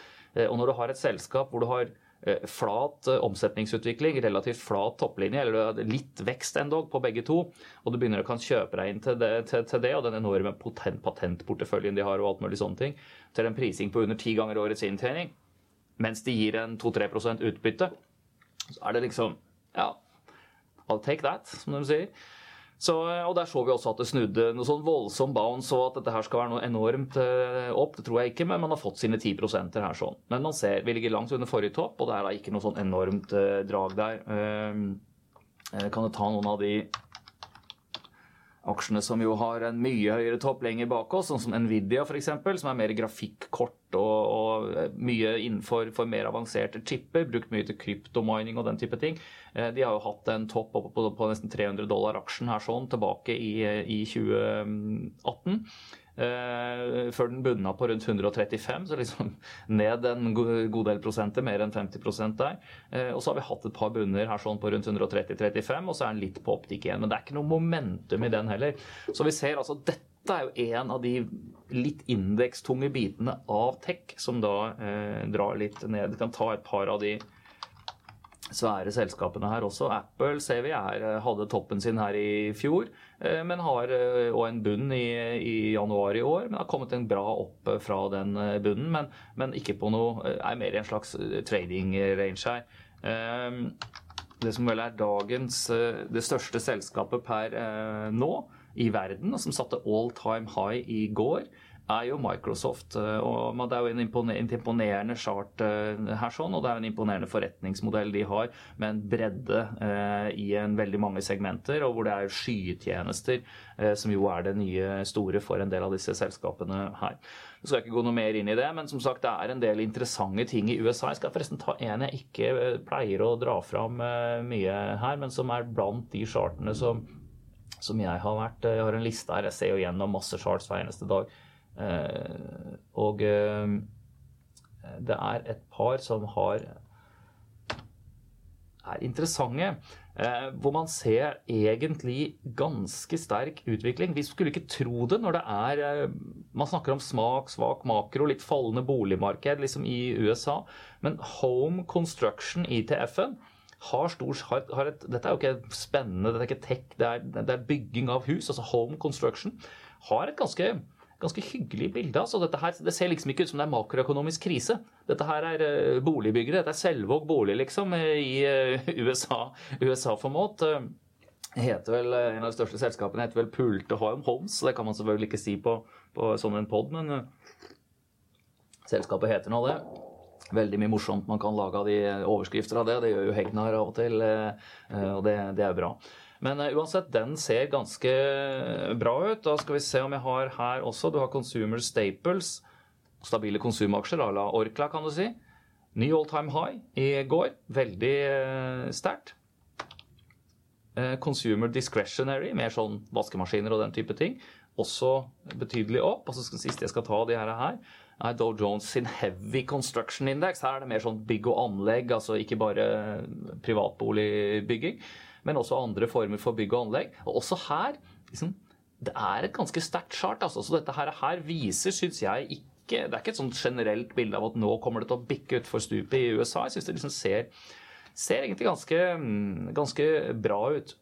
[SPEAKER 1] Og når du har et selskap hvor du har Eh, flat eh, omsetningsutvikling, relativt flat topplinje, eller litt vekst endog på begge to, og du begynner å kan kjøpe deg inn til det, til, til det, og den enorme potent, patentporteføljen de har, og alt mulig sånne ting, til en prising på under ti ganger årets inntjening, mens de gir en 2-3 utbytte, så er det liksom Ja, I'll take that, som de sier. Så, og Der så vi også at det snudde noe sånn voldsom bounce, og at dette her skal være noe enormt uh, opp. Det tror jeg ikke, men man har fått sine 10% her sånn. Men man ser, vi ligger langt under forrige topp, og det er da ikke noe sånn enormt uh, drag der. Uh, kan du ta noen av de aksjene som jo har en mye høyere topp lenger bak oss, sånn som Nvidia f.eks., som er mer grafikkort og, og mye innenfor for mer avanserte chipper. Brukt mye til kryptomining og den type ting. De har jo hatt en topp oppe på, på, nesten 300 dollar aksjen her sånn tilbake i, i 2018. Uh, før den bunna på rundt 135, så liksom ned en god del prosenter, mer enn 50 der. Uh, og så har vi hatt et par bunner her sånn på rundt 130-35, og så er den litt på optikk igjen. Men det er ikke noe momentum i den heller. Så vi ser altså dette er jo en av de litt indekstunge bitene av tech som da eh, drar litt ned. Vi kan ta et par av de svære selskapene her også. Apple ser vi er, eh, hadde toppen sin her i fjor, eh, men har eh, en bunn i, i, januar i år. Men har kommet en bra opp fra den bunnen, men, men ikke på noe Er mer i en slags trading range her. Det som vel er dagens det største selskapet per nå i verden, og som satte all time high i går, er jo Microsoft. Eh, og Det er jo en imponerende chart eh, her, sånn, og det er en imponerende forretningsmodell de har, med en bredde eh, i en veldig mange segmenter, og hvor det er skytjenester som jo er det nye store for en del av disse selskapene her. Jeg skal ikke gå noe mer inn i det, men som sagt, det er en del interessante ting i USA. Jeg skal forresten ta en jeg ikke pleier å dra fram mye her, men som er blant de chartene som, som jeg har vært Jeg har en liste her, jeg ser jo gjennom masse charts hver eneste dag. Eh, og eh, det er et par som har er interessante. Eh, hvor man ser egentlig ganske sterk utvikling. Vi skulle ikke tro det når det er Man snakker om smak, svak makro, litt fallende boligmarked liksom i USA. Men Home Construction, ITF-en, har stor har, et, Dette er jo ikke spennende, dette er ikke tech, det er, det er bygging av hus. Altså Home Construction har et ganske ganske hyggelig bilde. Altså, dette her, det ser liksom ikke ut som det er makroøkonomisk krise. Dette her er uh, boligbyggere. Dette er Selvåg bolig, liksom, eh, i uh, USA, USA-format. Uh, heter vel, En av de største selskapene heter vel Pulte Home Homes. Det kan man selvfølgelig ikke si på, på sånn en pod, men selskapet heter nå det. Veldig mye morsomt man kan lage av de overskrifter av det. Det gjør jo Hegnar av og til, og det, det er bra. Men uh, uansett, den ser ganske bra ut. Da skal vi se om jeg har her også Du har Consumer Staples. Stabile konsumaksjer à la Orkla, kan du si. Ny all time high i går. Veldig uh, sterkt. Consumer discretionary, mer sånn vaskemaskiner og den type ting. Også betydelig opp. Og så skal siste jeg skal ta de her, her er Dow Jones sin Heavy Construction Index. Her er det mer sånn bygg og anlegg, altså ikke bare privatboligbygging men også andre former for bygg og anlegg. Og også her liksom, Det er et ganske sterkt chart. Altså. Så dette her, her viser, syns jeg, ikke det er ikke et sånt generelt bilde av at nå kommer det til å bikke utfor stupet i USA. Jeg syns det liksom ser, ser egentlig ganske, ganske bra ut.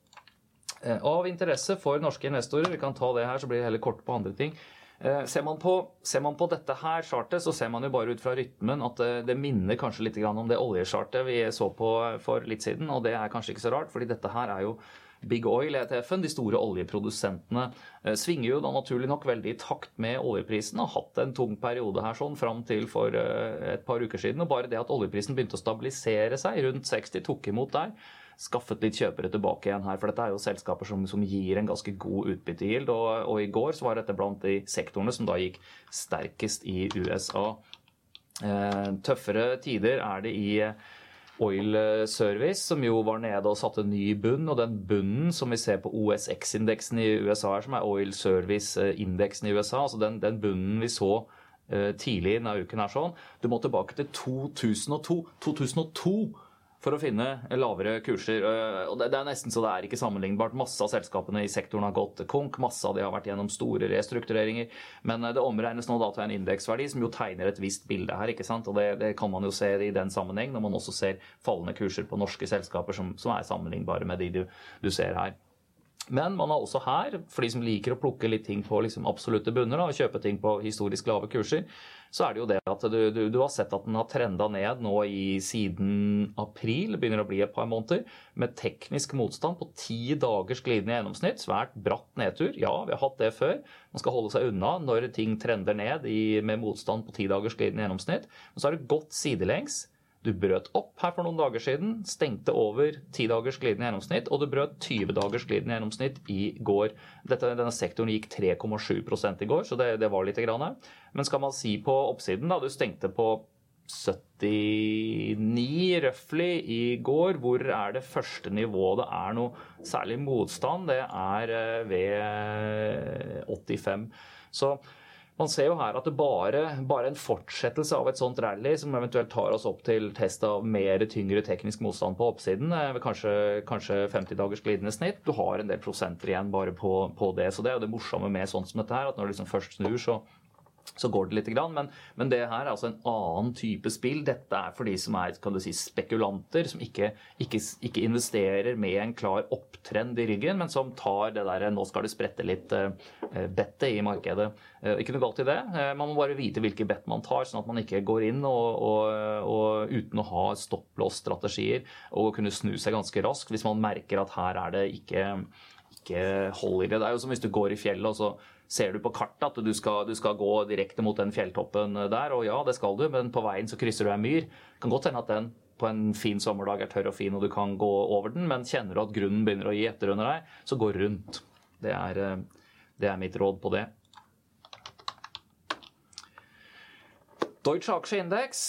[SPEAKER 1] Eh, av interesse for norske investorer, vi kan ta det her, så blir det heller kort på andre ting. Eh, ser man, på, ser man, på, dette her chartet, så ser man jo bare ut fra rytmen at det, det minner kanskje litt om det oljechartet vi så på for litt siden. Og det er kanskje ikke så rart, fordi dette her er jo Big Oil, ETF-en, de store oljeprodusentene, eh, svinger jo da naturlig nok veldig i takt med oljeprisen. Har hatt en tung periode her sånn fram til for eh, et par uker siden. Og bare det at oljeprisen begynte å stabilisere seg rundt 60, tok imot der, skaffet litt kjøpere tilbake igjen her. For dette er jo selskaper som, som gir en ganske god utbyttegild. Og, og, i går så var dette blant de sektorene som da gikk sterkest i USA. Eh, tøffere tider er det i Oil Service, som jo var nede og satte ny bunn. Og den bunnen som vi ser på OSX-indeksen i USA, her, som er Oil Service-indeksen i USA, altså den, den bunnen vi så tidlig denne uken her sånn, Du må tilbake til 2002. 2002 for å finne lavere kurser. Eh, og Det er nesten så det er ikke sammenlignbart. Masse av selskapene i sektoren har gått konk. Masse av de har vært gjennom store restruktureringer. Men eh, det omregnes nå da til en indeksverdi som jo tegner et visst bilde her. ikke sant? Og det, det, kan man jo se i den sammenheng når man også ser fallende kurser på norske selskaper som, som er sammenlignbare med de du, du ser her. Men man har også her, for de som liker å plukke litt ting på liksom absolutte bunner, da, og kjøpe ting på historisk lave kurser, så er det jo det at du, du, du har sett at den har trenda ned nå i siden april, begynner å bli et par måneder, med teknisk motstand på ti dagers glidende gjennomsnitt. Svært bratt nedtur. Ja, vi har hatt det før. Man skal holde seg unna når ting trender ned i, med motstand på ti dagers glidende gjennomsnitt. Men så har det gått sidelengs Du brøt opp her for noen dager siden, stengte over 10 dagers glidende gjennomsnitt, og du brøt 20 dagers glidende gjennomsnitt i går. Dette, denne sektoren gikk 3,7 i går, så det, det var lite grann. Men skal man si på oppsiden, da, du stengte på 79 røftlig i går. Hvor er det første nivået det er noe særlig motstand? Det er eh, ved 85. Så man ser jo her at det bare, bare en fortsettelse av et sånt rally som eventuelt tar oss opp til test av mer tyngre teknisk motstand på oppsiden, ved kanskje, kanskje 50 dagers glidende snitt. Du har en del prosenter igjen bare på, på, det. Så det er jo det morsomme med sånt som dette her, at når det liksom først snur, så så går det litt. Men, men, det her er altså en annen type spill. Dette er for de som er kan du si, spekulanter, som ikke, ikke, ikke investerer med en klar opptrend i ryggen, men som tar det der nå skal det sprette litt uh, bettet i markedet. Uh, ikke noe galt i det. Uh, man må bare vite hvilke bett man tar, sånn at man ikke går inn og, og, og uten å ha stopplås-strategier og kunne snu seg ganske raskt hvis man merker at her er det ikke ikke hold i det. Det er jo som hvis du går i fjellet og så ser du på kartet at du skal, du skal, gå direkte mot den fjelltoppen der, og ja, det skal du, men på veien så krysser du ei myr. Det kan godt hende at den på en fin sommerdag er tørr og fin, og du kan gå over den, men kjenner du at grunnen begynner å gi etter under deg, så gå rundt. Det er, eh, det er mitt råd på det. Deutsche Aksjeindeks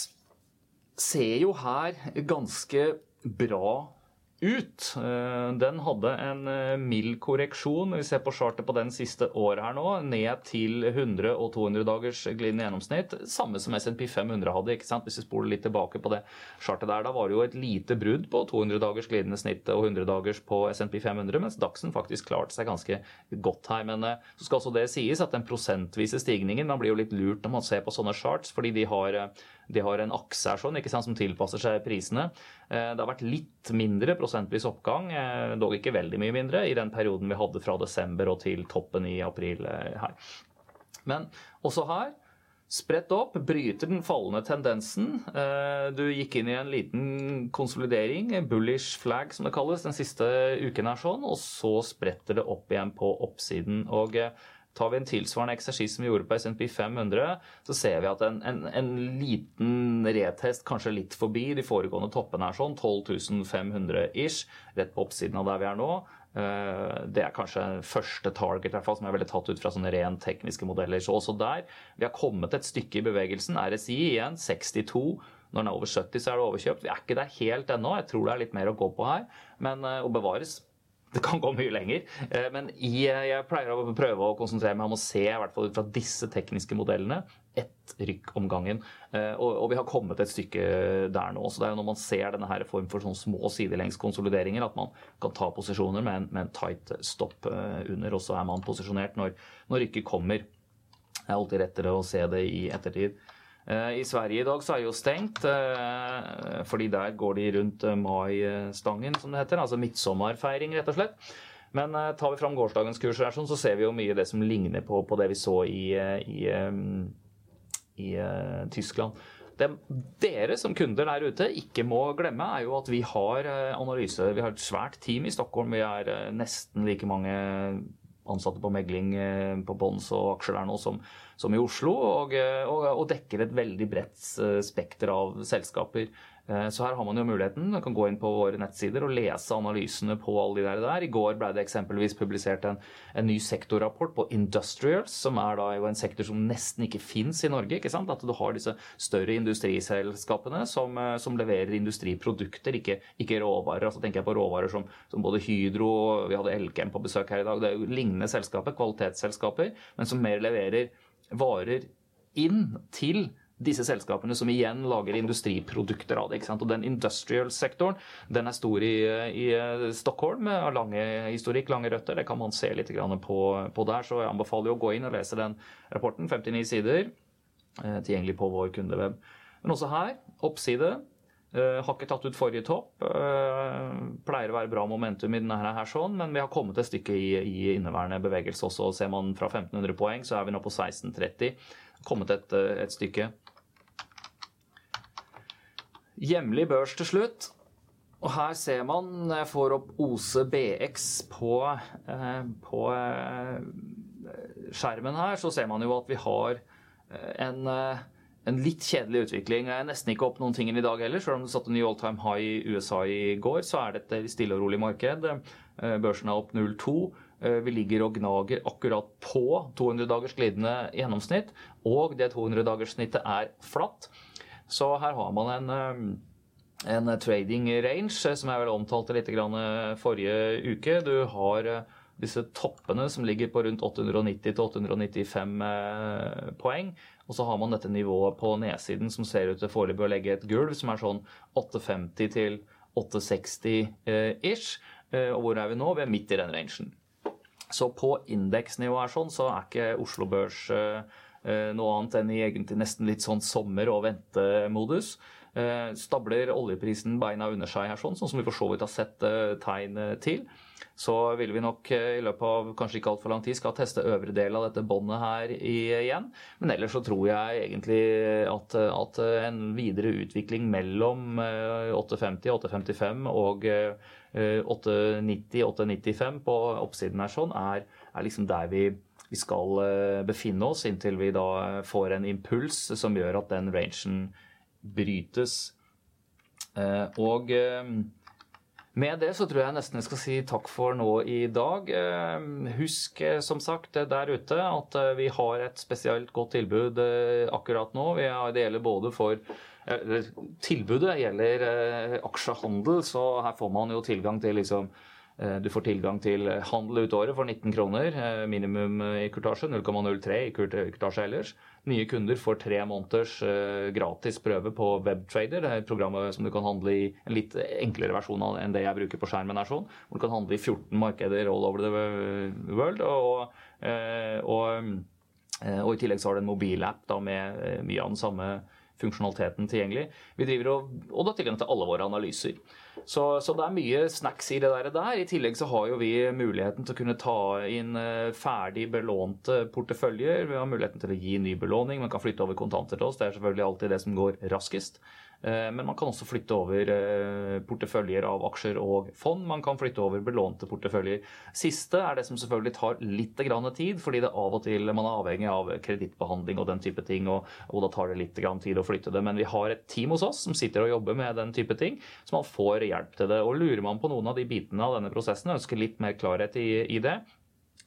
[SPEAKER 1] ser jo her ganske bra ut. Eh, den hadde en eh, mild korreksjon. Vi ser på chartet på den siste året her nå, ned til 100 og 200 dagers glidende gjennomsnitt. Samme som SMP 500 hadde, ikke sant? hvis vi spoler litt tilbake på det chartet der. Da var det jo et lite brudd på 200 dagers glidende snitt og 100 dagers på SMP 500, mens Dagsen faktisk klarte seg ganske godt her. Men eh, så skal også det sies at den prosentvise stigningen Man blir jo litt lurt når man ser på sånne charts, fordi de har de har en akse her sånn, ikke sant, som tilpasser seg prisene. Eh, det har vært litt mindre prosentvis oppgang, eh, dog ikke veldig mye mindre, i den perioden vi hadde fra desember og til toppen i april eh, her. Men også her spredt opp, bryter den fallende tendensen. Du gikk inn i en liten konsolidering, bullish flag som det kalles, den siste uken her sånn, og så spretter det opp igjen på oppsiden. og Tar vi en tilsvarende eksersis som vi gjorde på SMP 500, så ser vi at en, en, en liten retest, kanskje litt forbi de foregående toppene er sånn 12 500 ish, rett på oppsiden av der vi er nå. Eh, det er kanskje første target i hvert fall, som er veldig tatt ut fra sånne rent tekniske modeller. Så også der. Vi har kommet et stykke i bevegelsen. RSI igjen 62. Når den er over 70, så er det overkjøpt. Vi er ikke der helt ennå. Jeg tror det er litt mer å gå på her. Men eh, å bevares det kan gå mye lenger. Eh, men jeg pleier å prøve å konsentrere meg om å se i hvert fall ut fra disse tekniske modellene ett rykk om gangen. Eh, og vi har kommet et stykke der nå. Så det er jo når man ser denne her form for sånne små sidelengskonsolideringer at man kan ta posisjoner med en, med en tight stopp eh, under, og så er man posisjonert når, når rykket kommer. Det er alltid rettere å se det i ettertid. Eh, I Sverige i dag så er det jo stengt, eh, fordi der går de rundt maistangen, mai-stangen, som det heter. Altså midtsommerfeiring, rett og slett. Men tar vi fram gårsdagens kurs, her, sånn, så ser vi jo mye det som ligner på, på det vi så i, i, i Tyskland. Det dere som kunder der ute ikke må glemme, er jo at vi har analyse. Vi har et svært team i Stockholm. Vi er nesten like mange ansatte på megling på bonds og aksjer der nå som, som i Oslo, og, eh, og, og dekker et veldig bredt eh, spekter av selskaper. Eh, så her har man jo muligheten. Man kan gå inn på våre nettsider og lese analysene på alle de der. I går ble det eksempelvis publisert en, en ny sektorrapport på Industrials, som er da jo en sektor som nesten ikke fins i Norge. ikke sant? At du har disse større industriselskapene som, som leverer industriprodukter, ikke, ikke, råvarer. Altså tenker jeg på råvarer som, som både Hydro og Vi hadde Elkem på besøk her i dag. Det er jo lignende selskaper, kvalitetsselskaper, men som mer leverer varer inn til disse selskapene som igjen lager industriprodukter av det. ikke sant? Og Den industrial-sektoren den er stor i, i Stockholm, har lange historikk, lange røtter. Det kan man se litt på, på, der. Så jeg anbefaler å gå inn og lese den rapporten. 59 sider, eh, tilgjengelig på vår kundeweb. Men også her, oppside. Uh, har ikke tatt ut forrige topp. Pleier å være bra momentum i denne her, sånn, men vi har kommet et stykke i, i inneværende bevegelse også. Ser man fra 1500 poeng, så er vi nå på 1630. Kommet et, et stykke. Hjemlig børs til slutt. Og her ser man, når jeg får opp OSE BX på, på skjermen her, så ser man jo at vi har en en litt kjedelig utvikling. Jeg er nesten ikke opp noen ting i dag heller. Selv om det satte ny all time high i USA i går, så er dette stille og rolig marked. Eh, børsen er opp 0,2. Eh, vi ligger og gnager akkurat på 200 dagers glidende gjennomsnitt, og det 200 dagers snittet er flatt. Så her har man en, eh, en trading range, som jeg vel omtalte litt forrige uke. Du har disse toppene som ligger på rundt 890-895 poeng. Og så har man dette nivået på nedsiden som ser ut til foreløpig å legge et gulv som er sånn 850 til 860-ish. Eh, og hvor er vi nå? Vi er midt i den rangen. Så på indeksnivå er sånn, så er ikke Oslo Børs eh, eh, noe annet enn i egentlig nesten litt sånn sommer- og ventemodus. Stabler oljeprisen beina under seg her, sånn, sånn som vi for så vidt har sett tegn til så vil vi nok eh, i løpet av kanskje ikke altfor lang tid skal teste øvre del av dette båndet her igjen. Men ellers så tror jeg egentlig at, at en videre utvikling mellom 850, eh, 855 og 890, eh, 895 på oppsiden her sånn, er, er liksom der vi, vi skal befinne oss inntil vi da får en impuls som gjør at den rangen brytes. Og med det så tror jeg nesten jeg skal si takk for nå i dag. Eh, husk eh, som sagt eh, der ute at vi har et spesielt godt tilbud akkurat nå. Det gjelder både for Tilbudet gjelder aksjehandel, så her får man jo tilgang til liksom Eh, du får tilgang til handel ut året for 19 kroner, eh, minimum i kurtasje. 0,03 i kurtasje ellers. Nye kunder får tre måneders eh, gratis prøve på Webtrader. Det er et program som du kan handle i en litt enklere versjon enn det jeg bruker på skjermen. her sånn, Hvor du kan handle i 14 markeder all over the world. Og, og, og i tillegg så har du en mobilapp da, med mye av den samme funksjonaliteten tilgjengelig. Vi driver og, og da tilgang til alle våre analyser. Så, så, det er mye snacks i det der, der. I tillegg så har jo vi muligheten til å kunne ta inn eh, ferdig belånte porteføljer. Vi har muligheten til å gi ny belåning, man kan flytte over kontanter til oss. Det er selvfølgelig alltid det som går raskest. Eh, men man kan også flytte over eh, porteføljer av aksjer og fond. Man kan flytte over belånte porteføljer. Siste er det som selvfølgelig tar litt tid, fordi det av og til man er avhengig av kredittbehandling og den type ting, og, og, da tar det litt tid å flytte det. Men vi har et team hos oss som sitter og jobber med den type ting, så man får hjelp til det. Og lurer man på noen av de bitene av denne prosessen, ønsker litt mer klarhet i, i det,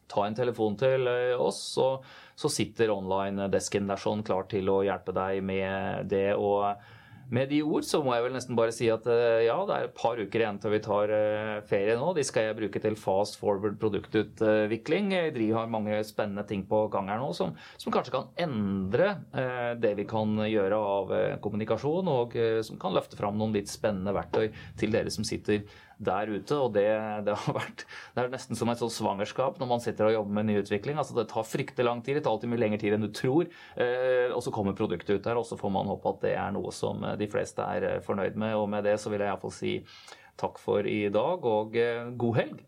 [SPEAKER 1] ta en telefon til eh, oss, så, så sitter online-desken der sånn klar til å hjelpe deg med det. og med de ord så må jeg vel nesten bare si at eh, ja, det er et par uker igjen til vi tar eh, ferie nå. De skal jeg bruke til fast forward produktutvikling. De har mange spennende ting på gang her nå som, som kanskje kan endre eh, det vi kan gjøre av kommunikasjon, og som kan løfte fram noen litt spennende verktøy til dere som sitter der ute. Og det, det, har vært Det er nesten som et sånt svangerskap når man sitter og jobber med nyutvikling. Altså det tar fryktelig lang tid. Det tar alltid mye lengre tid enn du tror. Eh, og så kommer produktet ut der, og så får man håpe at det er noe som eh, de fleste er eh, fornøyd med. Og med det så vil jeg iallfall si takk for i dag, og god helg.